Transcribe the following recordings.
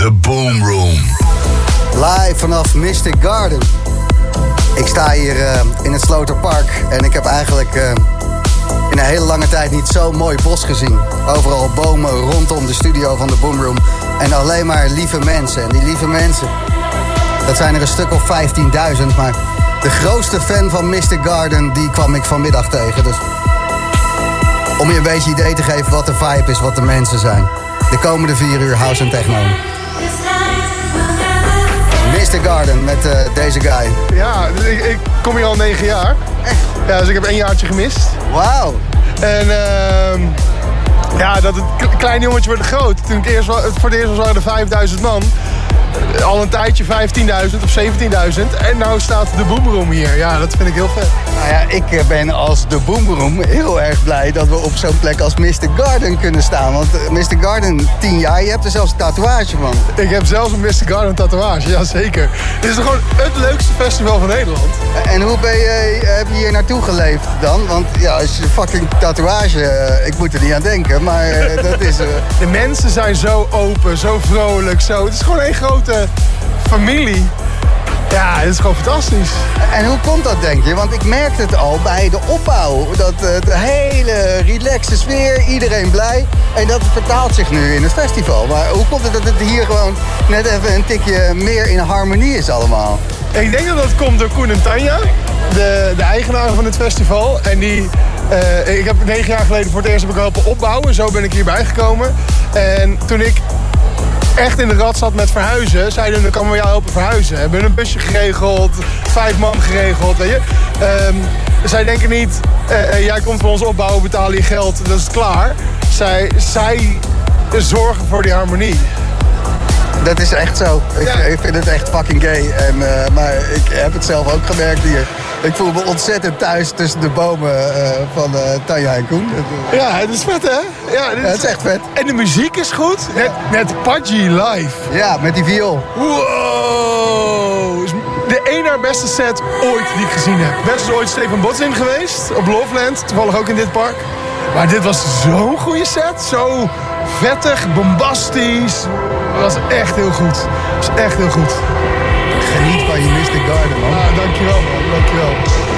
The Boom Room. Live vanaf Mystic Garden. Ik sta hier eh, in het Sloterpark en ik heb eigenlijk eh, in een hele lange tijd niet zo'n mooi bos gezien. Overal bomen rondom de studio van de Boomroom. En alleen maar lieve mensen. En die lieve mensen, dat zijn er een stuk of 15.000. Maar de grootste fan van Mystic Garden, die kwam ik vanmiddag tegen. Dus om je een beetje idee te geven wat de vibe is, wat de mensen zijn. De komende vier uur house en techno. Mr. Garden met eh, deze guy. Ja, dus ik, ik kom hier al negen jaar. Ja, dus ik heb één jaartje gemist. Wauw. En ehm, ja, dat het k- klein jongetje wordt groot. Toen ik eerst, voor het eerst was waren er 5000 man. Al een tijdje 15.000 of 17.000. En nou staat de boomroom hier. Ja, dat vind ik heel vet. Nou ja, ik eh, ben als de Boomroom heel erg blij dat we op zo'n plek als Mr. Garden kunnen staan. Want eh, Mr. Garden, 10 jaar, je hebt er zelfs een tatoeage van. Ik heb zelfs een Mr. Garden tatoeage, ja zeker. Dit is gewoon het leukste festival van Nederland. En hoe ben je, heb je hier naartoe geleefd dan? Want ja, als je fucking tatoeage, eh, ik moet er niet aan denken, maar eh, dat is... eh, De mensen zijn zo open, zo vrolijk, zo. Het is gewoon één grote familie. Ja, het is gewoon fantastisch. En hoe komt dat, denk je? Want ik merkte het al bij de opbouw. Dat de hele relaxe sfeer, iedereen blij. En dat vertaalt zich nu in het festival. Maar hoe komt het dat het hier gewoon net even een tikje meer in harmonie is allemaal? Ik denk dat dat komt door Koen en Tanja, de, de eigenaren van het festival. En die, eh, ik heb negen jaar geleden voor het eerst heb ik helpen opbouwen. Zo ben ik hierbij gekomen. En toen ik echt in de rat zat met verhuizen, zeiden we, kan we jou helpen verhuizen. We hebben een busje geregeld, vijf man geregeld, weet je. Ehm, zij denken niet, eh, eh, jij komt voor ons opbouwen, betalen je geld, dat is klaar. Zij, zij zorgen voor die harmonie. Dat is echt zo. Ik, Ja. ik vind het echt fucking gay. En, eh, maar ik heb het zelf ook gemerkt hier. Ik voel me ontzettend thuis tussen de bomen eh, van eh, Tanja en Koen. Ja, het is vet hè? Ja, dit Ja, het is echt vet. En de muziek is goed. Net, net Pudgy live. Ja, met die viool. Wow! Is De één naar beste set ooit die ik gezien heb. Best is ooit Stefan Botzin geweest op Loveland. Toevallig ook in dit park. Maar dit was zo'n goede set. Zo vettig, bombastisch. Het was echt heel goed. Het was echt heel goed. Geniet van je Mystic Garden, man. Ah, dankjewel man,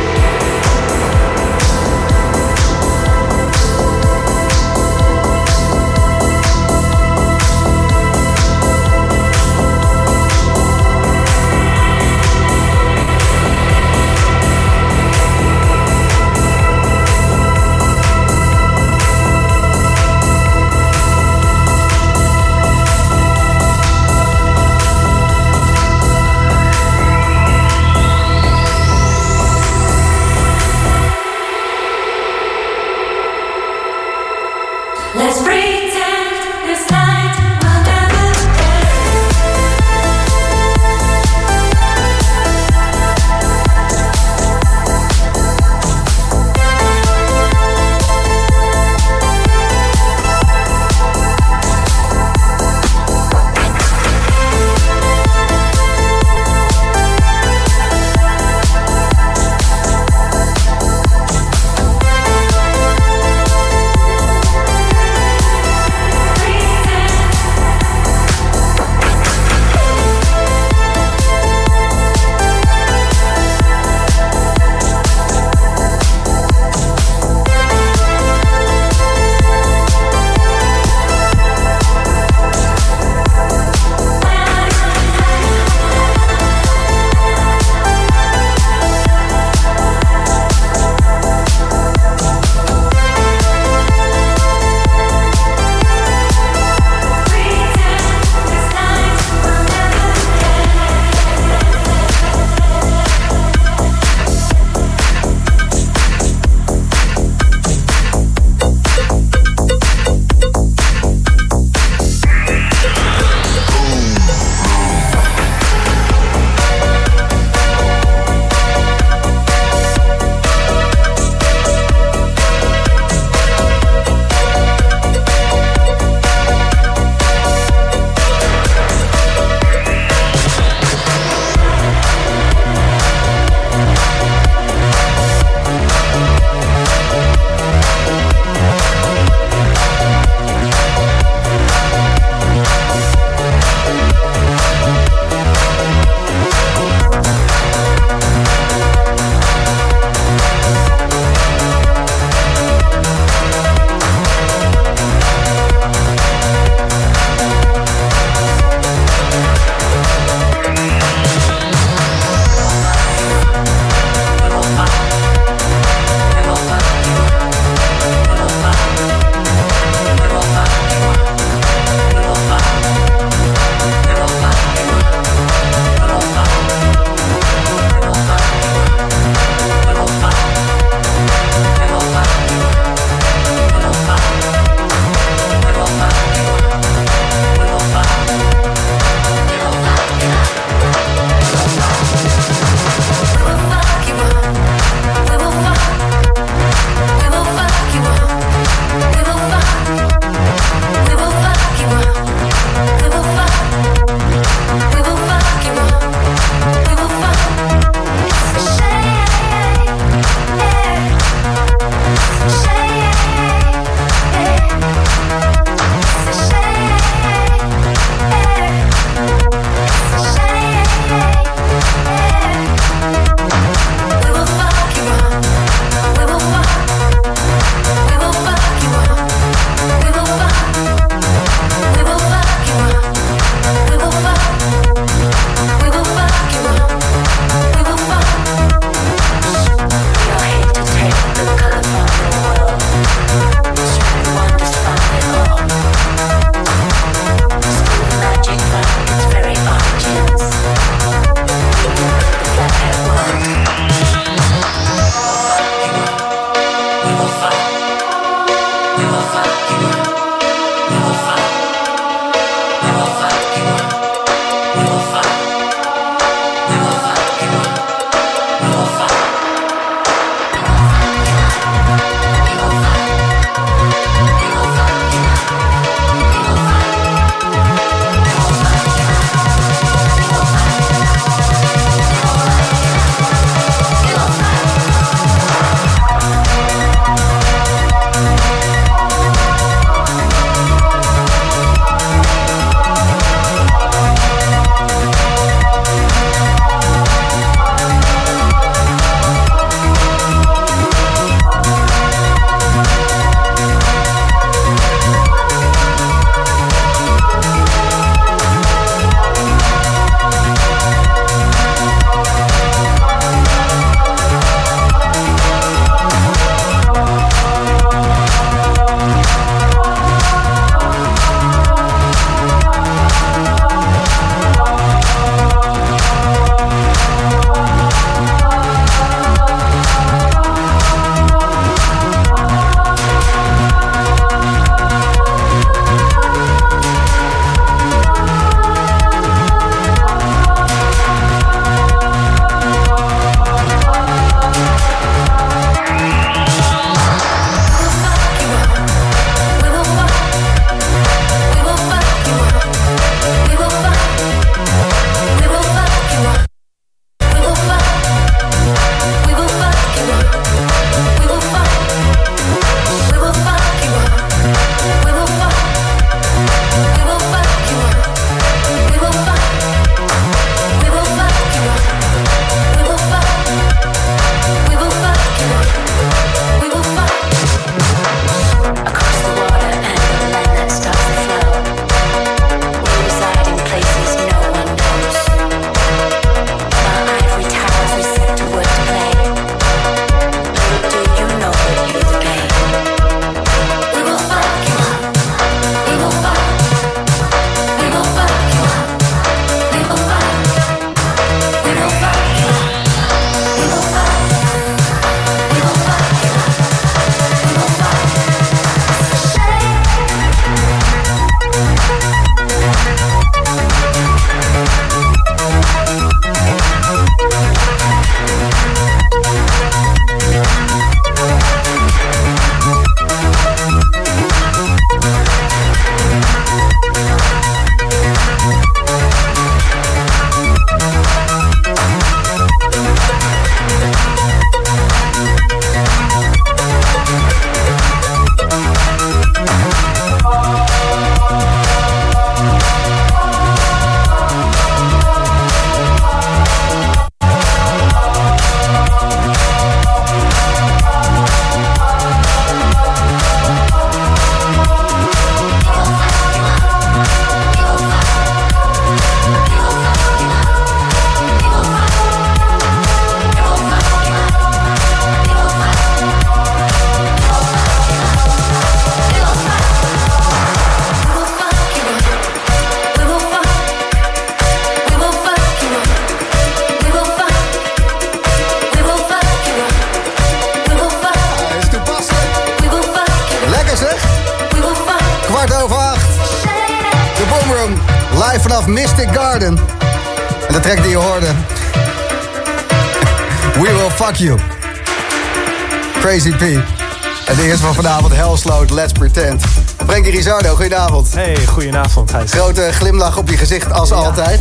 Let's Pretend. Frankie Rizardo, goedenavond. Hey, goedenavond Gijs. Grote glimlach op je gezicht als altijd.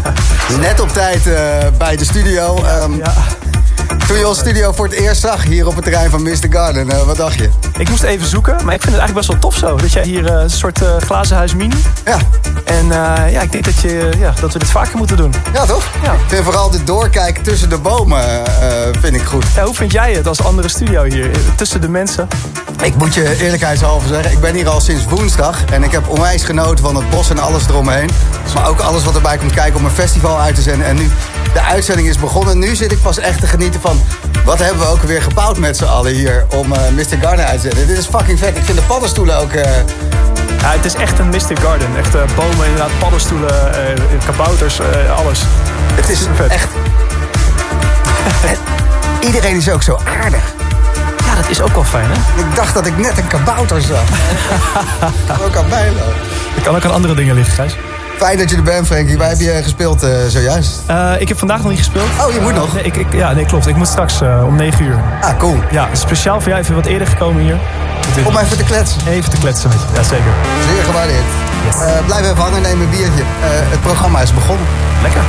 Net op tijd eh, bij de studio. Ehm, Ja, Toen je ons studio voor het eerst zag hier op het terrein van Mr. Garden, eh, wat dacht je? ik moest even zoeken, maar ik vind het eigenlijk best wel tof zo. Dat jij hier eh, een soort eh, glazen huis mini. Ja, En ja, ik denk dat, je, ja, dat we dit vaker moeten doen. ja toch? Ja. Ik vind vooral dit doorkijken tussen de bomen vind ik goed. Ja, hoe vind jij het als andere studio hier, tussen de mensen? Ik moet je eerlijkheidshalve zeggen, ik ben hier al sinds woensdag. En ik heb onwijs genoten van het bos en alles eromheen. Maar ook alles wat erbij komt kijken om een festival uit te zenden. En nu de uitzending is begonnen. Nu zit ik pas echt te genieten van... wat hebben we ook weer gebouwd met z'n allen hier om eh, Mr. Garden uit te zenden. Dit is fucking vet. Ik vind de paddenstoelen ook... eh, Ja, het is echt een Mystic Garden. Echt eh, bomen, inderdaad, paddenstoelen, kabouters, alles. het is vet. echt... Iedereen is ook zo aardig. Ja, dat is ook wel fijn, hè? Ik dacht dat ik net een kabouter zag. Kan ook aan mij lopen. Ik kan ook aan andere dingen liggen, Gijs. Fijn dat je er bent, Frankie. Waar heb je gespeeld eh, zojuist? Eh, ik heb vandaag nog niet gespeeld. Oh, je moet nog? Nee, ik, ik, ja, nee, klopt. Ik moet straks eh, om 9 uur. Ah, cool. Ja, speciaal voor jou even wat eerder gekomen hier. Om even te kletsen. Even te kletsen met je. Ja, zeker. Zeer gewaardeerd. Eh, blijf even hangen, neem een biertje. Eh, het programma is begonnen. Lekker.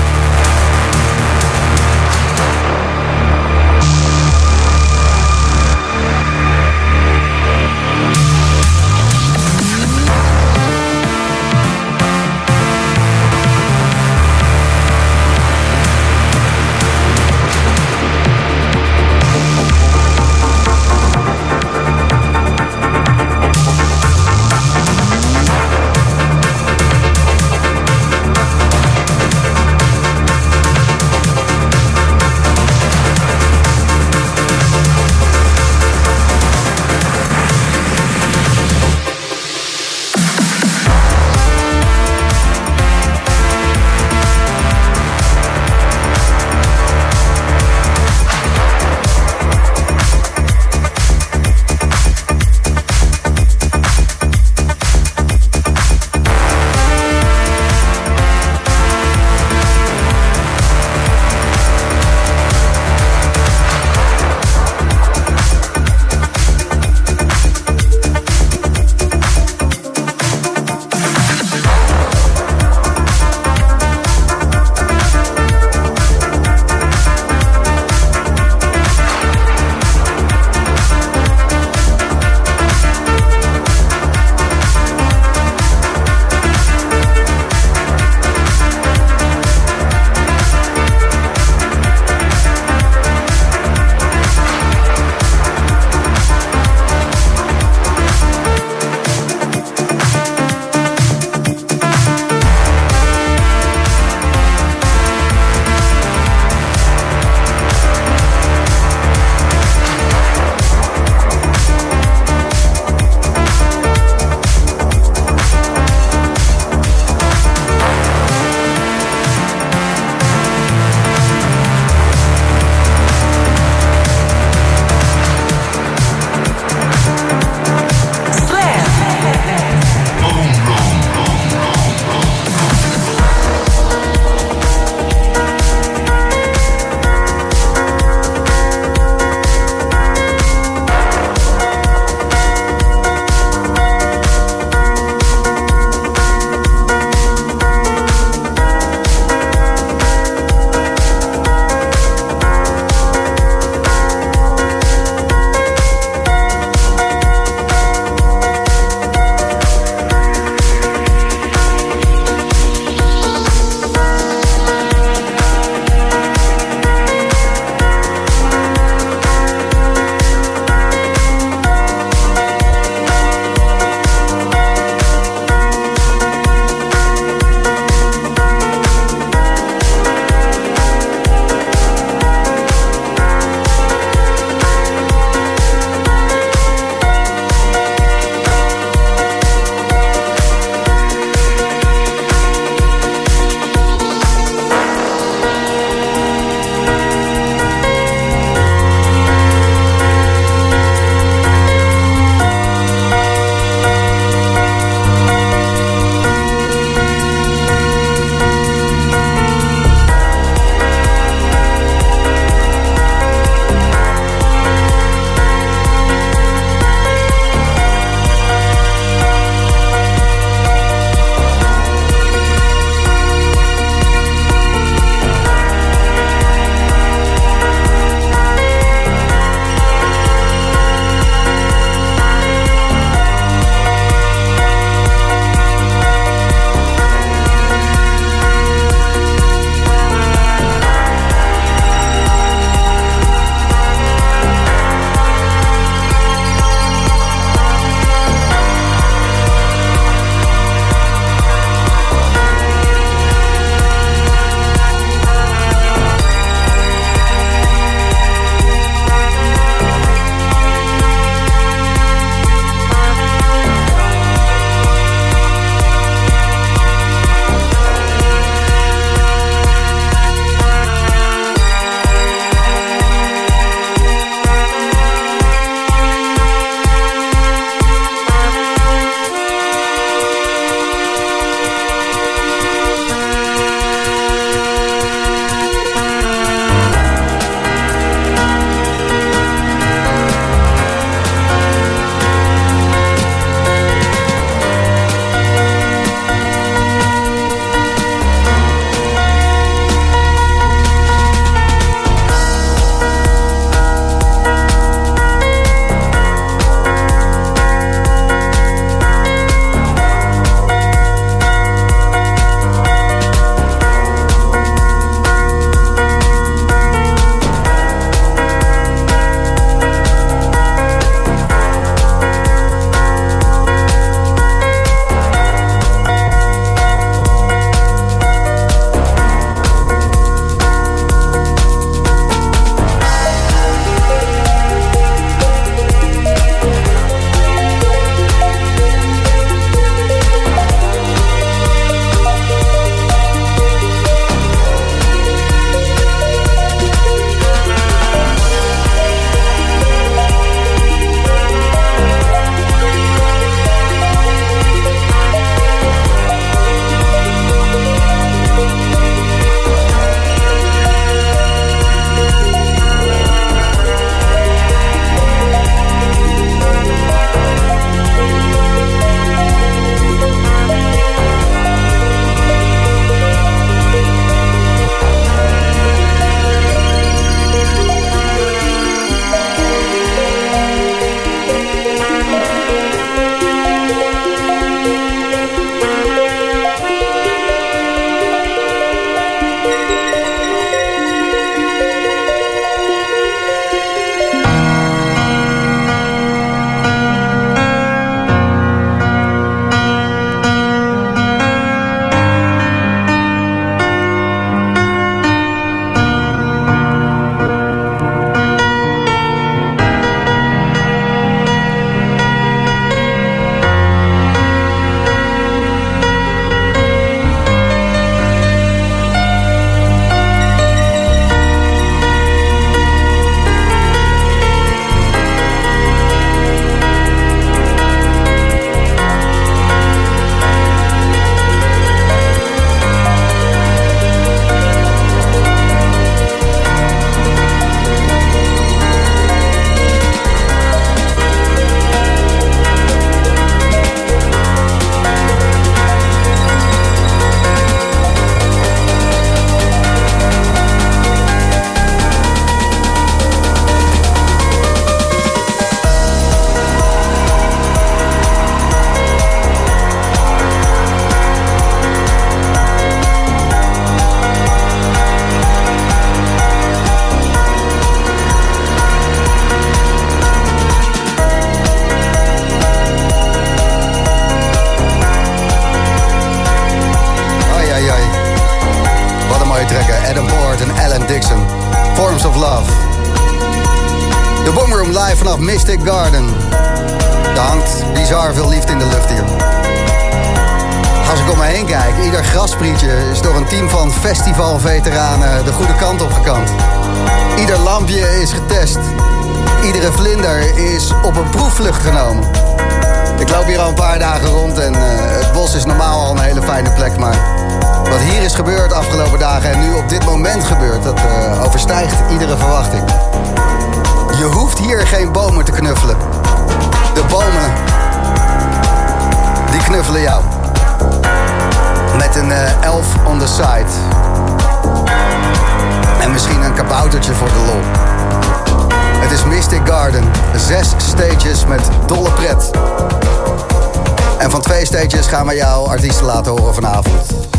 artiesten laten horen vanavond.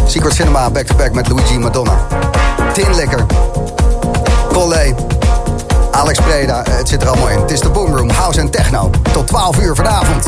Secret Cinema, back-to-back met Luigi Madonna. Tin Lekker. Polé. Alex Preda, eh, het zit er allemaal in. Het is de Boomroom, House en Techno. Tot 12 uur vanavond.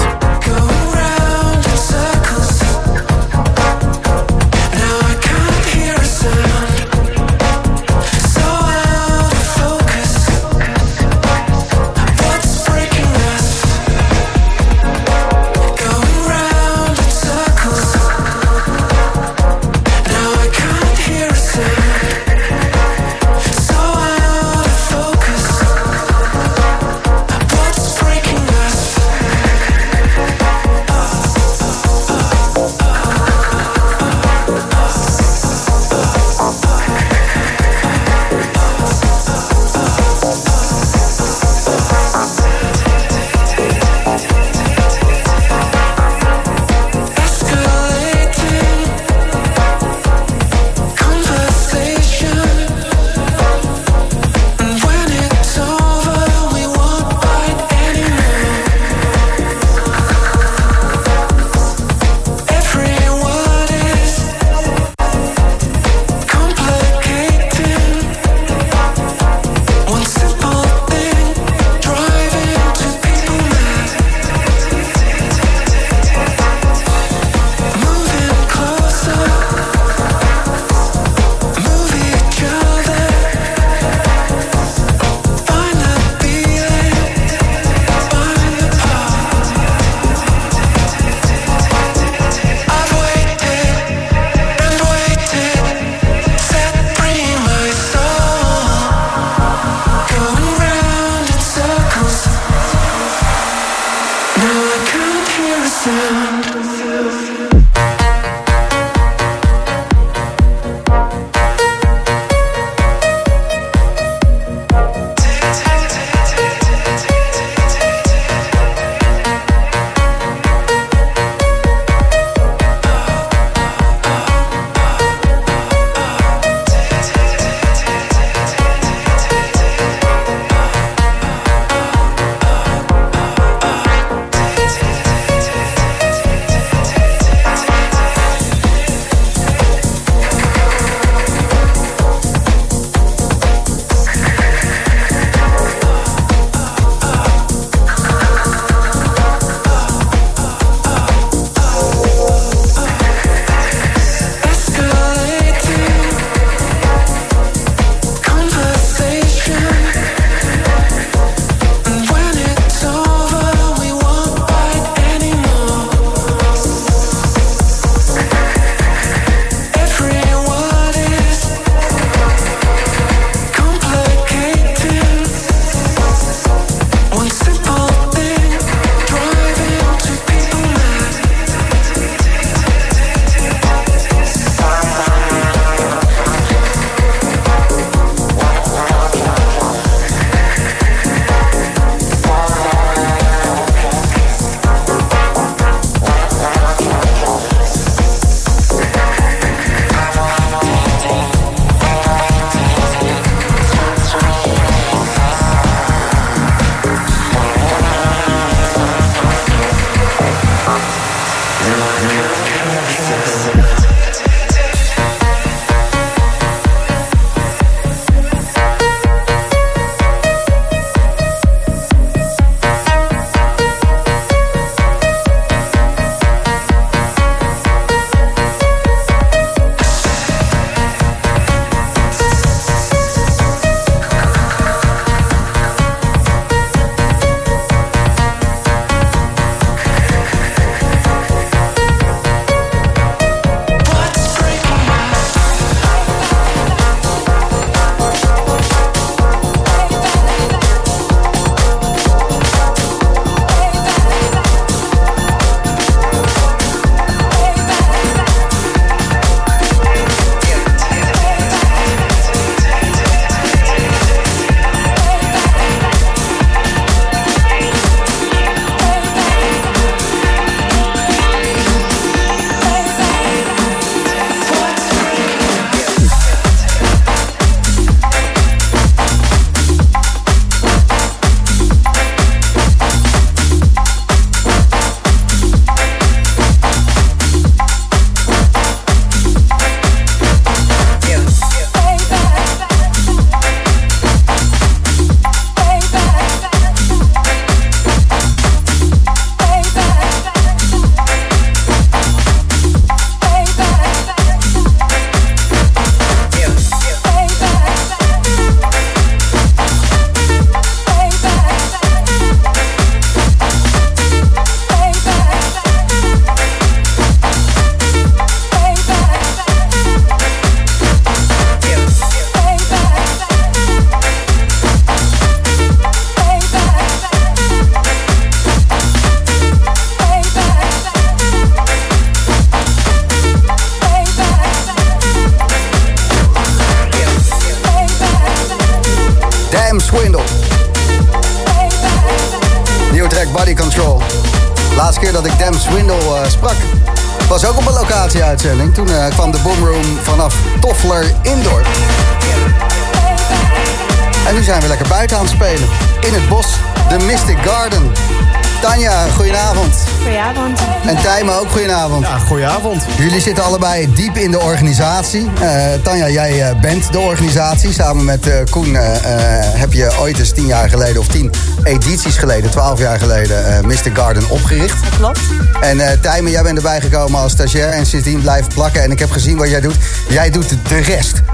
Goedenavond. Jullie zitten allebei diep in de organisatie. Eh, Tanja, jij eh, bent de organisatie. Samen met eh, Koen eh, eh, heb je ooit eens tien jaar geleden, of tien edities geleden, twaalf jaar geleden, eh Mr. Garden opgericht. Klopt. En eh Tijmen, jij bent erbij gekomen als stagiair en sindsdien blijven plakken. En ik heb gezien wat jij doet. Jij doet de rest.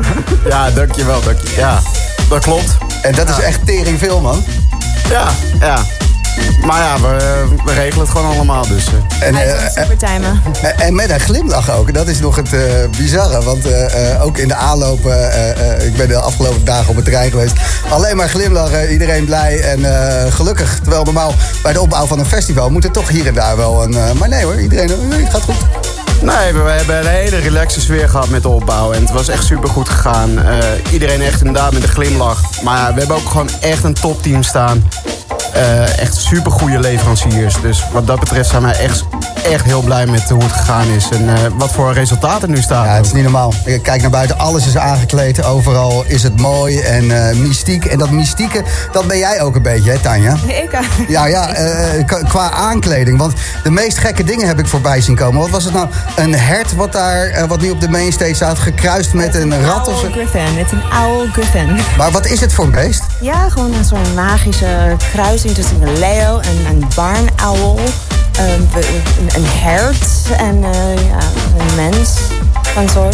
Ja, dankjewel. Dank je. Ja, dat klopt. En dat is echt tering veel, man. Ja, ja. Maar ja, we, we regelen het gewoon allemaal. Dus, eh. En, Hij eh, timen. En- En met een glimlach ook. Dat is nog het eh, bizarre. Want eh, eh, ook in de aanloop... eh, eh, ik ben de afgelopen dagen op het terrein geweest. Alleen maar glimlachen. Iedereen blij en eh, gelukkig. Terwijl normaal bij de opbouw van een festival... moet er toch hier en daar wel een... eh, maar nee hoor, iedereen gaat goed. Nee, we, we hebben een hele relaxe sfeer gehad met de opbouw. En het was echt super goed gegaan. Eh, iedereen echt inderdaad met een glimlach. Maar ja, we hebben ook gewoon echt een topteam staan. Eh, echt super goede leveranciers. Dus wat dat betreft zijn wij echt, echt heel blij met hoe het gegaan is. En eh, wat voor resultaten nu staan. Ja, het is niet normaal. Ik Kijk naar buiten, alles is aangekleed. Overal is het mooi en eh, mystiek. En dat mystieke, dat ben jij ook een beetje, hè Tanja? Ik, Ja, ja, eh, qua- aankleding. Want de meest gekke dingen heb ik voorbij zien komen. Wat was het nou? Een hert wat daar, wat nu op de mainstage staat, gekruist met een rat of zo? Owl Griffin. Het is een owl griffin. Maar wat is het voor een beest? Ja, gewoon een soort magische tussen een leeuw en een barnauwel. Een, een, hert en eh, een mens van.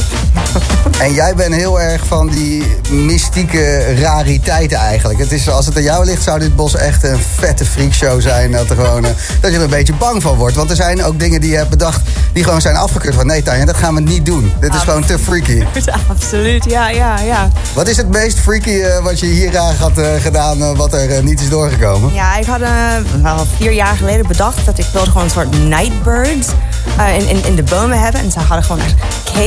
En jij bent heel erg van die mystieke rariteiten eigenlijk. Het is, als het aan jou ligt, zou dit bos echt een vette freakshow zijn. Dat, er gewoon, eh, dat je er een beetje bang van wordt. Want er zijn ook dingen die je hebt bedacht die gewoon zijn afgekeurd. Van nee Tanja, dat gaan we niet doen. Dit is gewoon te freaky. Absoluut, ja, ja, ja. Wat is het meest freaky eh, wat je hier graag had eh, gedaan, wat er niet is doorgekomen? Ja, ik had wel vier jaar geleden bedacht dat ik wilde gewoon een soort nightbirds in, in, in de bomen hebben. En ze hadden gewoon echt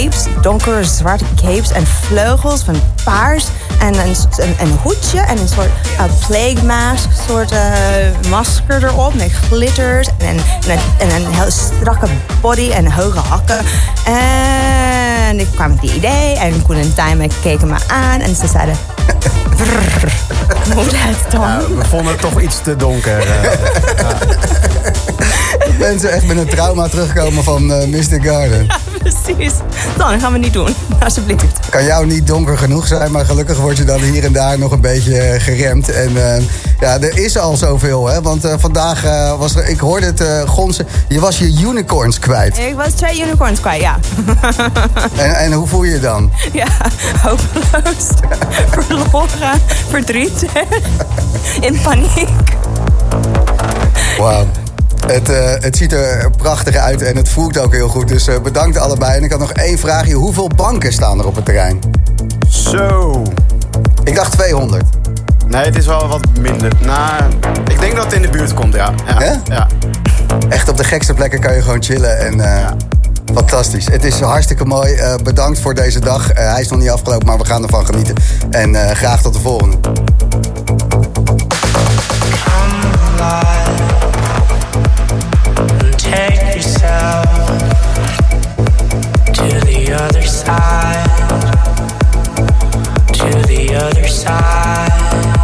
capes, donkere zwarte capes en vleugels van paars. En een, een, een hoedje en een soort eh, plague mask, soort eh, masker erop met glitters. En, en, en, een, en een heel strakke body en hoge hakken. En ik kwam met die idee en Koen en Tijmen keken me aan en ze zeiden... "Brrr, Moet het dan? Ja, we vonden het toch iets te donker. eh. Mensen echt met een trauma terugkomen van Mystic Garden. Precies. Dan gaan we niet doen. Alsjeblieft. Kan jou niet donker genoeg zijn, maar gelukkig word je dan hier en daar nog een beetje eh, geremd. En eh, ja, er is al zoveel, hè. Want eh, vandaag was er, ik hoorde het gonzen, je was je unicorns kwijt. Ik was twee unicorns kwijt, ja. En, en hoe voel je je dan? Ja, hopeloos. Verloren. Verdrietig. In paniek. Wauw. Het, eh, het ziet er prachtig uit en het voelt ook heel goed. Dus eh, bedankt allebei. En ik had nog één vraagje. Hoeveel banken staan er op het terrein? Zo. Ik dacht 200. Nee, het is wel wat minder. Nou, ik denk dat het in de buurt komt, ja. Ja? Ja? ja. Echt op de gekste plekken kan je gewoon chillen. En eh, fantastisch. Het is hartstikke mooi. Eh, bedankt voor deze dag. Eh, hij is nog niet afgelopen, maar we gaan ervan genieten. En eh, graag tot de volgende. Other side, to the other side.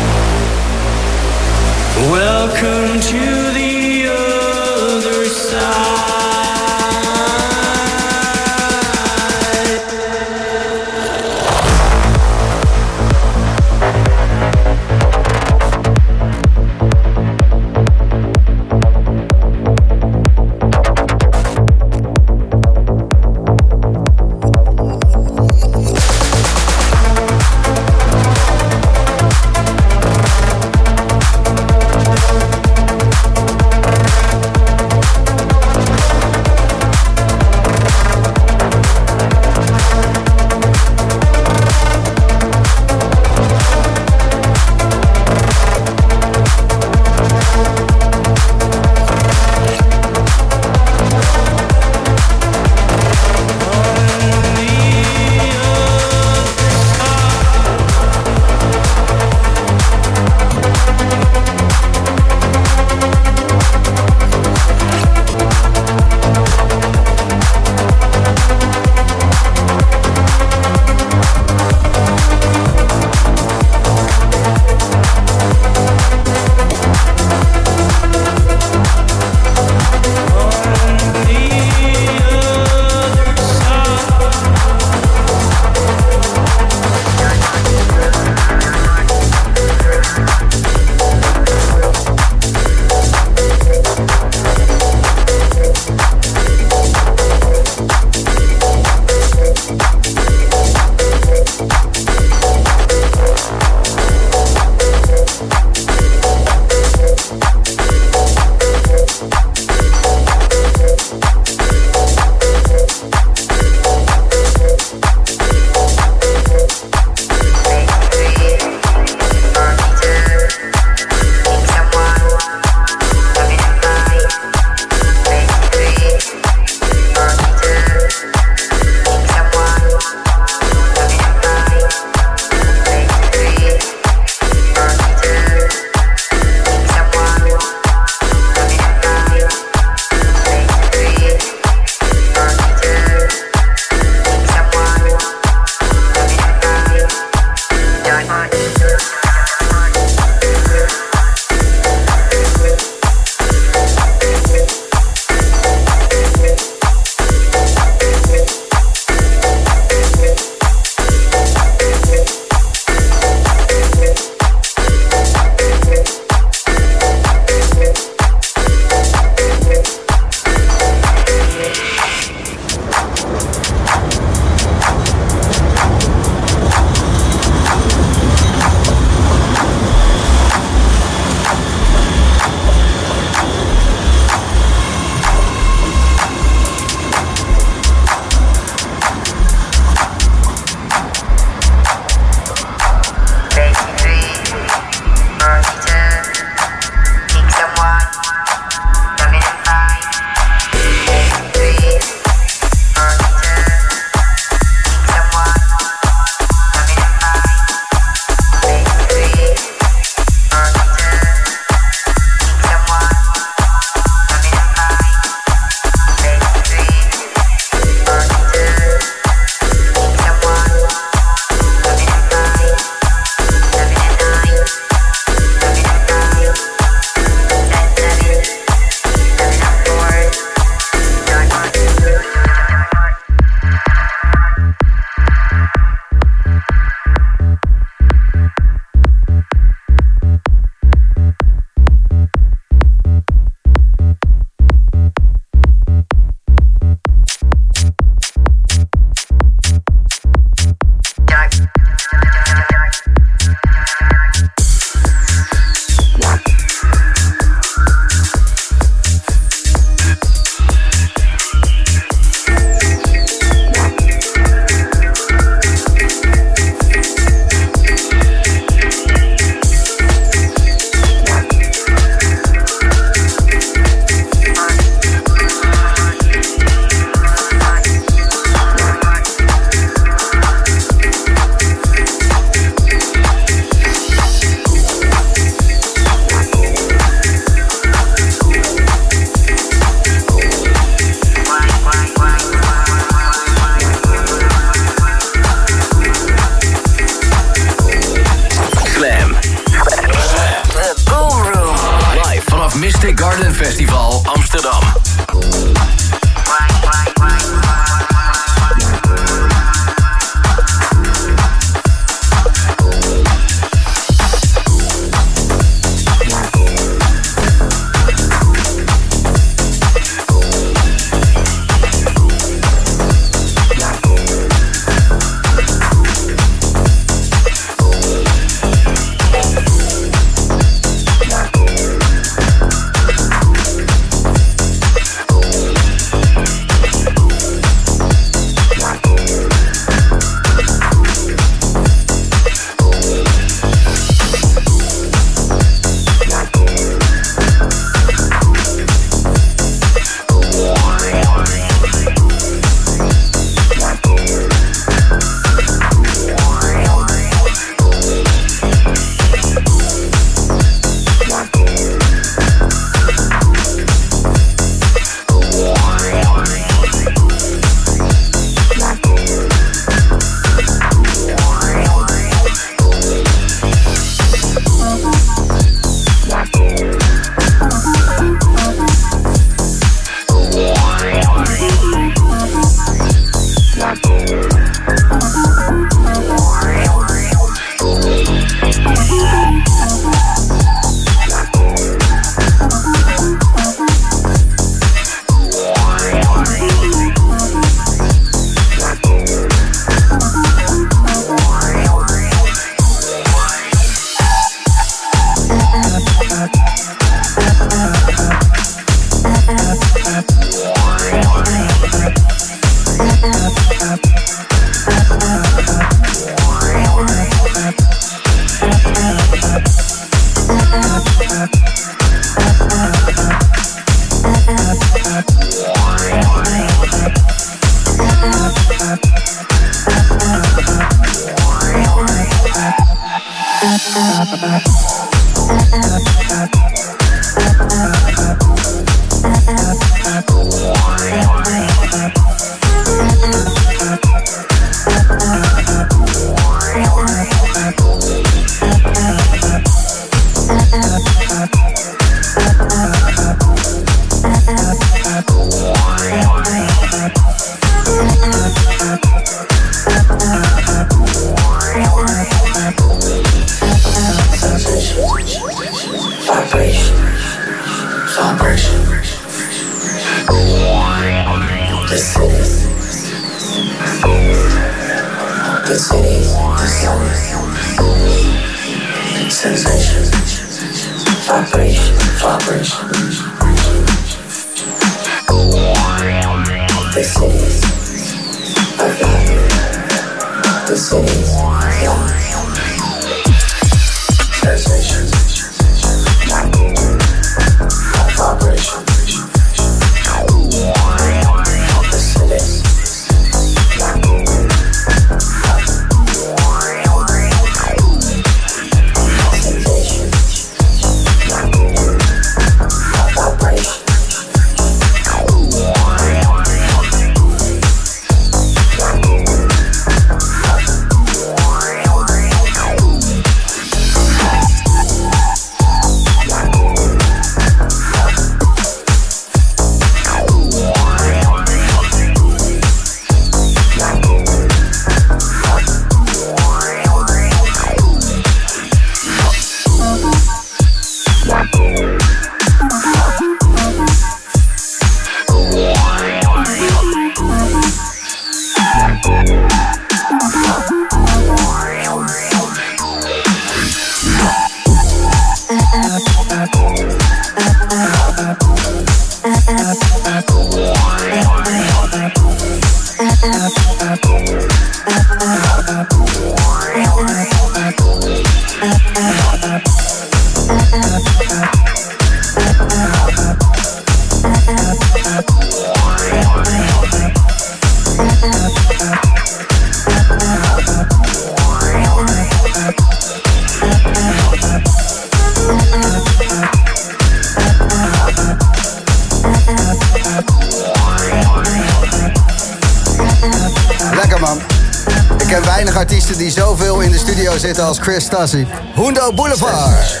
Chris Tassi. Hundo Boulevard.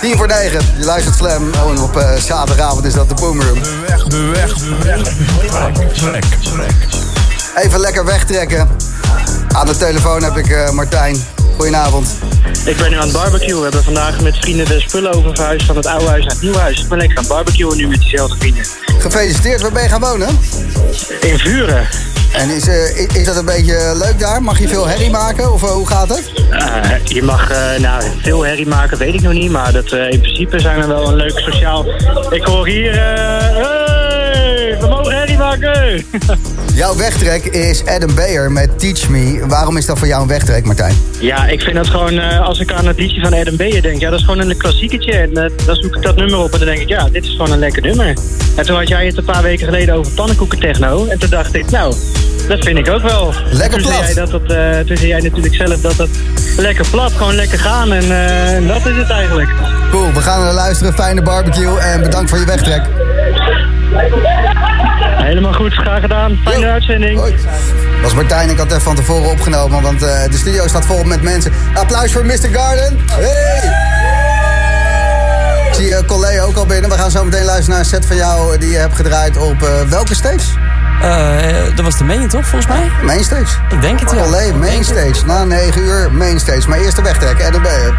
10 voor 9. Je luistert Slam. Oh, en op eh, zaterdagavond is dat de Boomroom. De weg, de weg. Trek, trek. Even lekker wegtrekken. Aan de telefoon heb ik eh, Martijn. Goedenavond. Ik ben nu aan het barbecuen. We hebben vandaag met vrienden de spullen over verhuisd van het oude huis naar het nieuwe huis. Ik ben lekker aan het barbecuen nu met diezelfde vrienden. Gefeliciteerd, waar ben je gaan wonen? In Vuren. En is, eh, is dat een beetje leuk daar? Mag je veel herrie maken of eh, hoe gaat het? Eh, je mag nou, veel herrie maken, weet ik nog niet. Maar dat, in principe zijn we wel een leuk sociaal... Ik hoor hier... hey, we mogen herrie maken! Jouw wegtrek is Adam Beyer met Teach Me. Waarom is dat voor jou een wegtrek, Martijn? ja, ik vind dat gewoon... als ik aan het liedje van Adam Beyer denk... Ja, dat is gewoon een klassieketje. En dan zoek ik dat nummer op en dan denk ik... Ja, dit is gewoon een lekker nummer. En toen had jij het een paar weken geleden over pannenkoeken techno. En toen dacht ik, nou... Dat vind ik ook wel. Lekker toen plat. Zei jij dat dat, eh, toen zei jij natuurlijk zelf dat dat lekker plat, gewoon lekker gaan. En eh, en dat is het eigenlijk. Cool, we gaan naar luisteren. Fijne barbecue en bedankt voor je wegtrek. Helemaal goed, graag gedaan. Fijne uitzending. Dat was Martijn, ik had het even van tevoren opgenomen, want eh, de studio staat vol met mensen. Applaus voor Mr. Garden. Hey! Ik zie uh, Collé ook al binnen. We gaan zo meteen luisteren naar een set van jou die je hebt gedraaid op welke stage? Eh, dat was de main toch, volgens mij? Mainstage. Ik denk het, ja. Collé, mainstage. Na 9 uur, mainstage. Maar eerst de wegtrek, en dan ben je.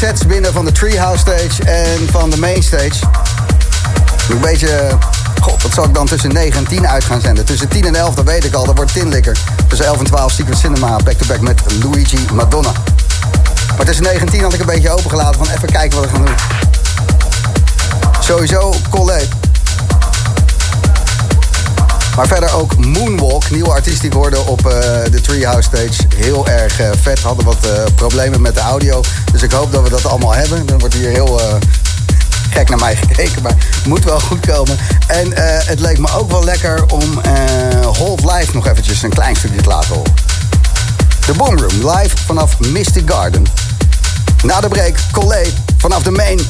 Sets binnen van de Treehouse Stage en van de Main Stage. Een beetje... God, wat zal ik dan tussen 9 en 10 uit gaan zenden? Tussen 10 en 11, dat weet ik al, dat wordt Tinlikker. Tussen 11 en 12 Secret Cinema, back-to-back met Luigi Madonna. Maar tussen 9 en 10 had ik een beetje opengelaten van even kijken wat we gaan doen. Sowieso Collet. Maar verder ook Moonwalk, nieuwe artiest die hoorde op eh, de Treehouse Stage. Heel erg eh, vet, hadden wat eh, problemen met de audio. Dus ik hoop dat we dat allemaal hebben. Dan wordt hier heel eh, gek naar mij gekeken, maar het moet wel goed komen. En eh, het leek me ook wel lekker om eh Hold Live nog eventjes een klein stukje te laten horen. De Boom Room, live vanaf Mystic Garden. Na de break, Collet vanaf de main.